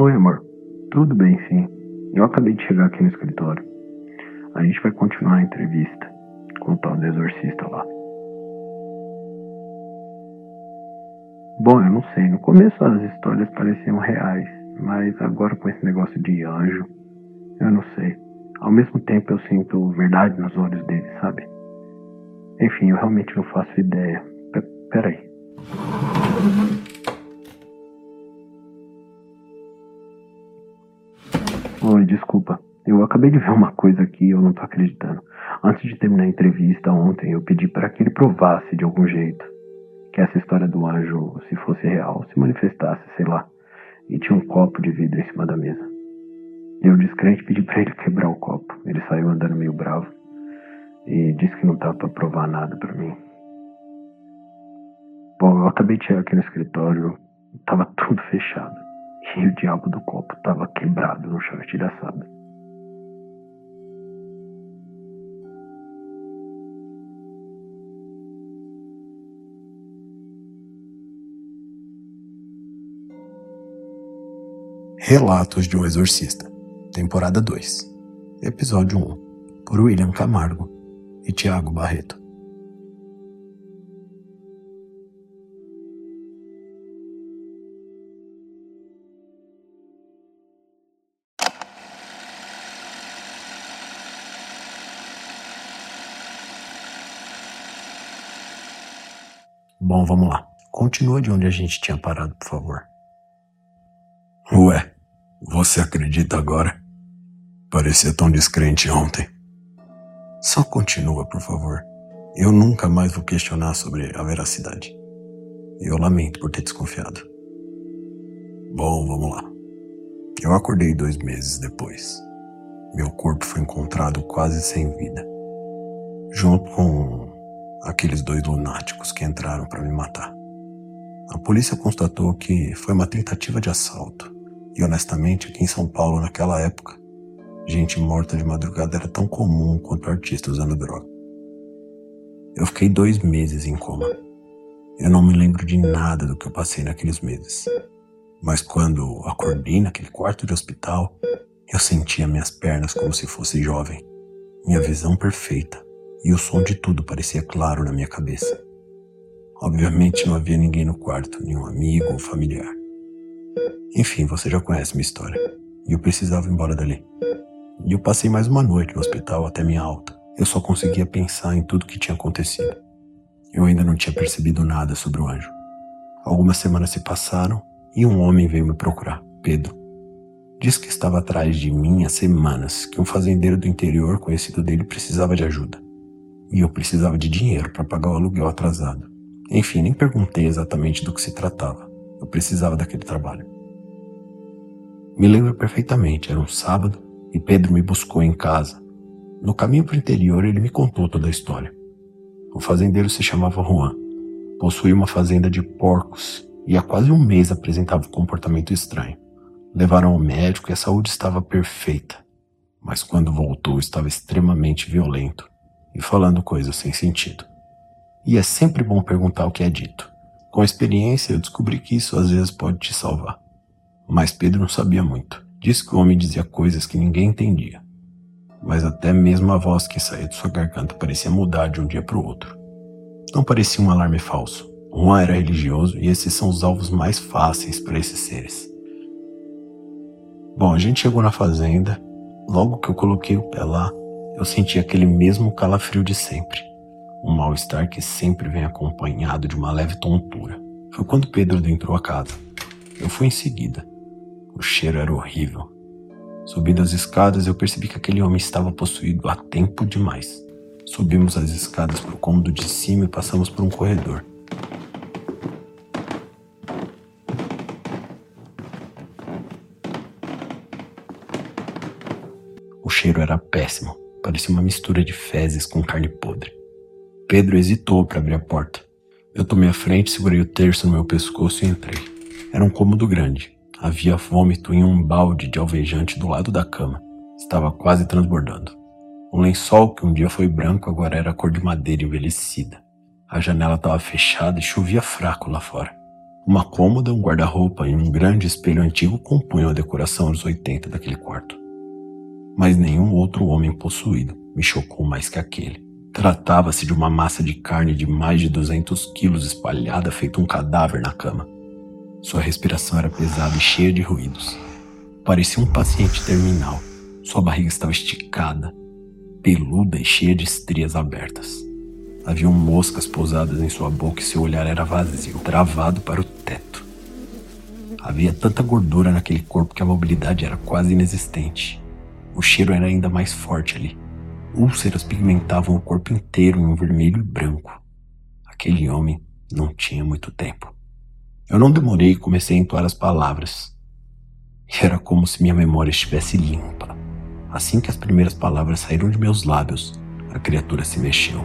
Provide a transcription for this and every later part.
Oi, amor. Tudo bem, sim. Eu acabei de chegar aqui no escritório. A gente vai continuar a entrevista com o tal do exorcista lá. Bom, eu não sei. No começo as histórias pareciam reais, mas agora com esse negócio de anjo, eu não sei. Ao mesmo tempo eu sinto verdade nos olhos dele, sabe? Enfim, eu realmente não faço ideia. P peraí. Desculpa. Eu acabei de ver uma coisa aqui e eu não tô acreditando. Antes de terminar a entrevista ontem, eu pedi para que ele provasse de algum jeito que essa história do anjo, se fosse real, se manifestasse, sei lá. E tinha um copo de vidro em cima da mesa. Eu, descrente, pedi para ele quebrar o copo. Ele saiu andando meio bravo e disse que não tava para provar nada para mim. Bom, eu acabei de chegar aqui no escritório, tava tudo fechado. E o diabo do copo tava quebrado no chão estilhaçado. Relatos de um Exorcista, temporada 2, episódio 1, por William Camargo e Tiago Barreto. Bom, vamos lá. Continua de onde a gente tinha parado, por favor. Ué, você acredita agora? Parecia tão descrente ontem. Só continua, por favor. Eu nunca mais vou questionar sobre a veracidade. Eu lamento por ter desconfiado. Bom, vamos lá. Eu acordei dois meses depois. Meu corpo foi encontrado quase sem vida, junto com aqueles dois lunáticos que entraram para me matar. A polícia constatou que foi uma tentativa de assalto. E honestamente, aqui em São Paulo, naquela época, gente morta de madrugada era tão comum quanto artista usando droga. Eu fiquei dois meses em coma. Eu não me lembro de nada do que eu passei naqueles meses. Mas quando acordei naquele quarto de hospital, eu sentia minhas pernas como se fosse jovem, minha visão perfeita, e o som de tudo parecia claro na minha cabeça. Obviamente não havia ninguém no quarto, nenhum amigo ou familiar. Enfim, você já conhece minha história. E eu precisava ir embora dali. E eu passei mais uma noite no hospital até minha alta. Eu só conseguia pensar em tudo que tinha acontecido. Eu ainda não tinha percebido nada sobre o anjo. Algumas semanas se passaram e um homem veio me procurar, Pedro. Disse que estava atrás de mim há semanas, que um fazendeiro do interior conhecido dele precisava de ajuda. E eu precisava de dinheiro para pagar o aluguel atrasado. Enfim, nem perguntei exatamente do que se tratava. Eu precisava daquele trabalho. Me lembro perfeitamente, era um sábado e Pedro me buscou em casa. No caminho para o interior, ele me contou toda a história. O fazendeiro se chamava Juan. Possuía uma fazenda de porcos e há quase um mês apresentava um comportamento estranho. Levaram ao médico e a saúde estava perfeita, mas quando voltou estava extremamente violento e falando coisas sem sentido. E é sempre bom perguntar o que é dito. Com a experiência, eu descobri que isso às vezes pode te salvar. Mas Pedro não sabia muito. Disse que o homem dizia coisas que ninguém entendia. Mas até mesmo a voz que saía de sua garganta parecia mudar de um dia para o outro. Não parecia um alarme falso. Juan era religioso e esses são os alvos mais fáceis para esses seres. Bom, a gente chegou na fazenda. Logo que eu coloquei o pé lá, eu senti aquele mesmo calafrio de sempre. Um mal-estar que sempre vem acompanhado de uma leve tontura. Foi quando Pedro adentrou a casa. Eu fui em seguida. O cheiro era horrível. Subindo as escadas, eu percebi que aquele homem estava possuído há tempo demais. Subimos as escadas para o cômodo de cima e passamos por um corredor. O cheiro era péssimo, parecia uma mistura de fezes com carne podre. Pedro hesitou para abrir a porta. Eu tomei a frente, segurei o terço no meu pescoço e entrei. Era um cômodo grande. Havia vômito em um balde de alvejante do lado da cama. Estava quase transbordando. O lençol, que um dia foi branco, agora era cor de madeira envelhecida. A janela estava fechada e chovia fraco lá fora. Uma cômoda, um guarda-roupa e um grande espelho antigo compunham a decoração dos 80 daquele quarto. Mas nenhum outro homem possuído me chocou mais que aquele. Tratava-se de uma massa de carne de mais de 200 quilos espalhada feito um cadáver na cama. Sua respiração era pesada e cheia de ruídos. Parecia um paciente terminal. Sua barriga estava esticada, peluda e cheia de estrias abertas. Haviam moscas pousadas em sua boca e seu olhar era vazio, travado para o teto. Havia tanta gordura naquele corpo que a mobilidade era quase inexistente. O cheiro era ainda mais forte ali. Úlceras pigmentavam o corpo inteiro em um vermelho e branco. Aquele homem não tinha muito tempo. Eu não demorei e comecei a entoar as palavras. Era como se minha memória estivesse limpa. Assim que as primeiras palavras saíram de meus lábios, a criatura se mexeu.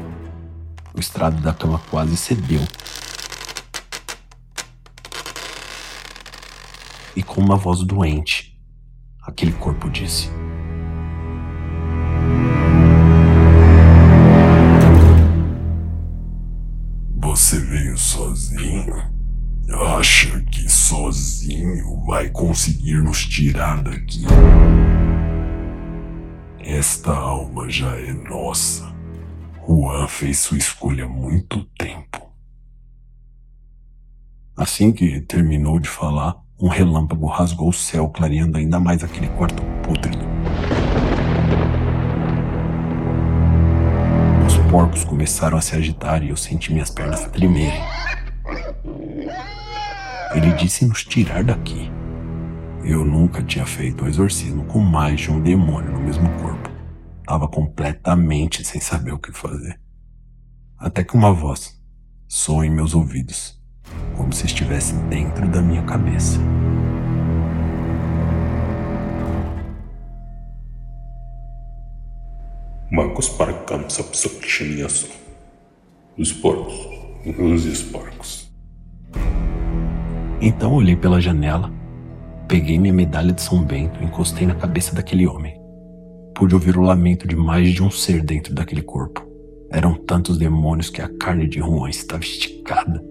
O estrado da cama quase cedeu. E com uma voz doente, aquele corpo disse: vai conseguir nos tirar daqui? Esta alma já é nossa. Juan fez sua escolha há muito tempo. Assim que terminou de falar, um relâmpago rasgou o céu, clareando ainda mais aquele quarto pútrido. porcos começaram a se agitar e eu senti minhas pernas tremerem. Ele disse nos tirar daqui. Eu nunca tinha feito um exorcismo com mais de um demônio no mesmo corpo. Tava completamente sem saber o que fazer. Até que uma voz soou em meus ouvidos, como se estivesse dentro da minha cabeça. Marcos Parcam Sapsakshiniyaso. Os porcos. Os porcos. Então olhei pela janela, peguei minha medalha de São Bento e encostei na cabeça daquele homem. Pude ouvir o lamento de mais de um ser dentro daquele corpo. Eram tantos demônios que a carne de Juan estava esticada,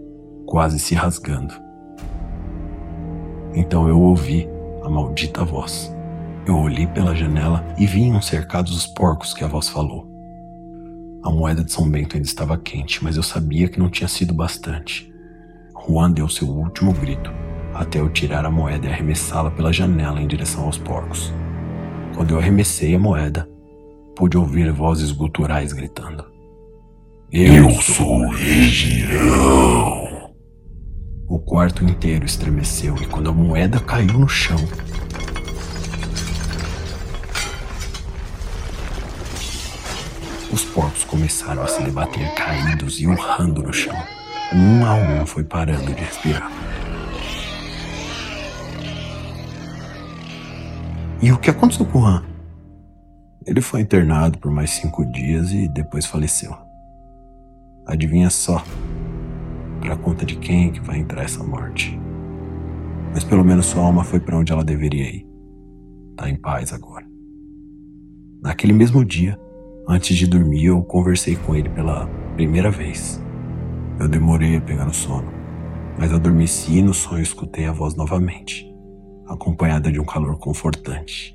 quase se rasgando. Então eu ouvi a maldita voz. Eu olhei pela janela e vinham cercados os porcos que a voz falou. A moeda de São Bento ainda estava quente, mas eu sabia que não tinha sido bastante. Juan deu seu último grito, até eu tirar a moeda e arremessá-la pela janela em direção aos porcos. Quando eu arremessei a moeda, pude ouvir vozes guturais gritando: Eu sou Região! O quarto inteiro estremeceu e quando a moeda caiu no chão, Os porcos começaram a se debater caídos e urrando no chão. Um a um foi parando de respirar. E o que aconteceu com o Han? Ele foi internado por mais cinco dias e depois faleceu. Adivinha só, para conta de quem que vai entrar essa morte. Mas pelo menos sua alma foi para onde ela deveria ir. Tá em paz agora. Naquele mesmo dia, Antes de dormir, eu conversei com ele pela primeira vez. Eu demorei a pegar no sono, mas adormeci e no sonho escutei a voz novamente, acompanhada de um calor confortante.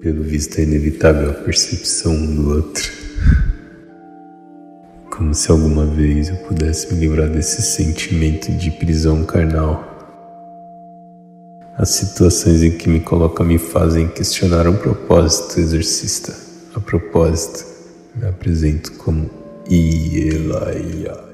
Pelo visto é inevitável a percepção um do outro. Como se alguma vez eu pudesse me livrar desse sentimento de prisão carnal. As situações em que me coloca me fazem questionar um propósito exorcista. A propósito, Me apresento como Ielaia.